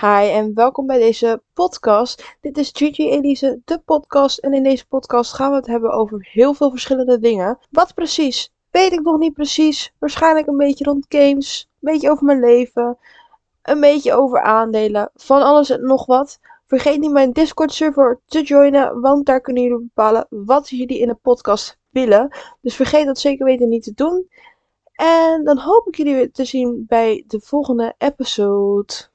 Hi en welkom bij deze podcast. Dit is Gigi Elise, de podcast. En in deze podcast gaan we het hebben over heel veel verschillende dingen. Wat precies? Weet ik nog niet precies. Waarschijnlijk een beetje rond games, een beetje over mijn leven, een beetje over aandelen, van alles en nog wat. Vergeet niet mijn Discord server te joinen, want daar kunnen jullie bepalen wat jullie in de podcast willen. Dus vergeet dat zeker weten niet te doen. En dan hoop ik jullie weer te zien bij de volgende episode.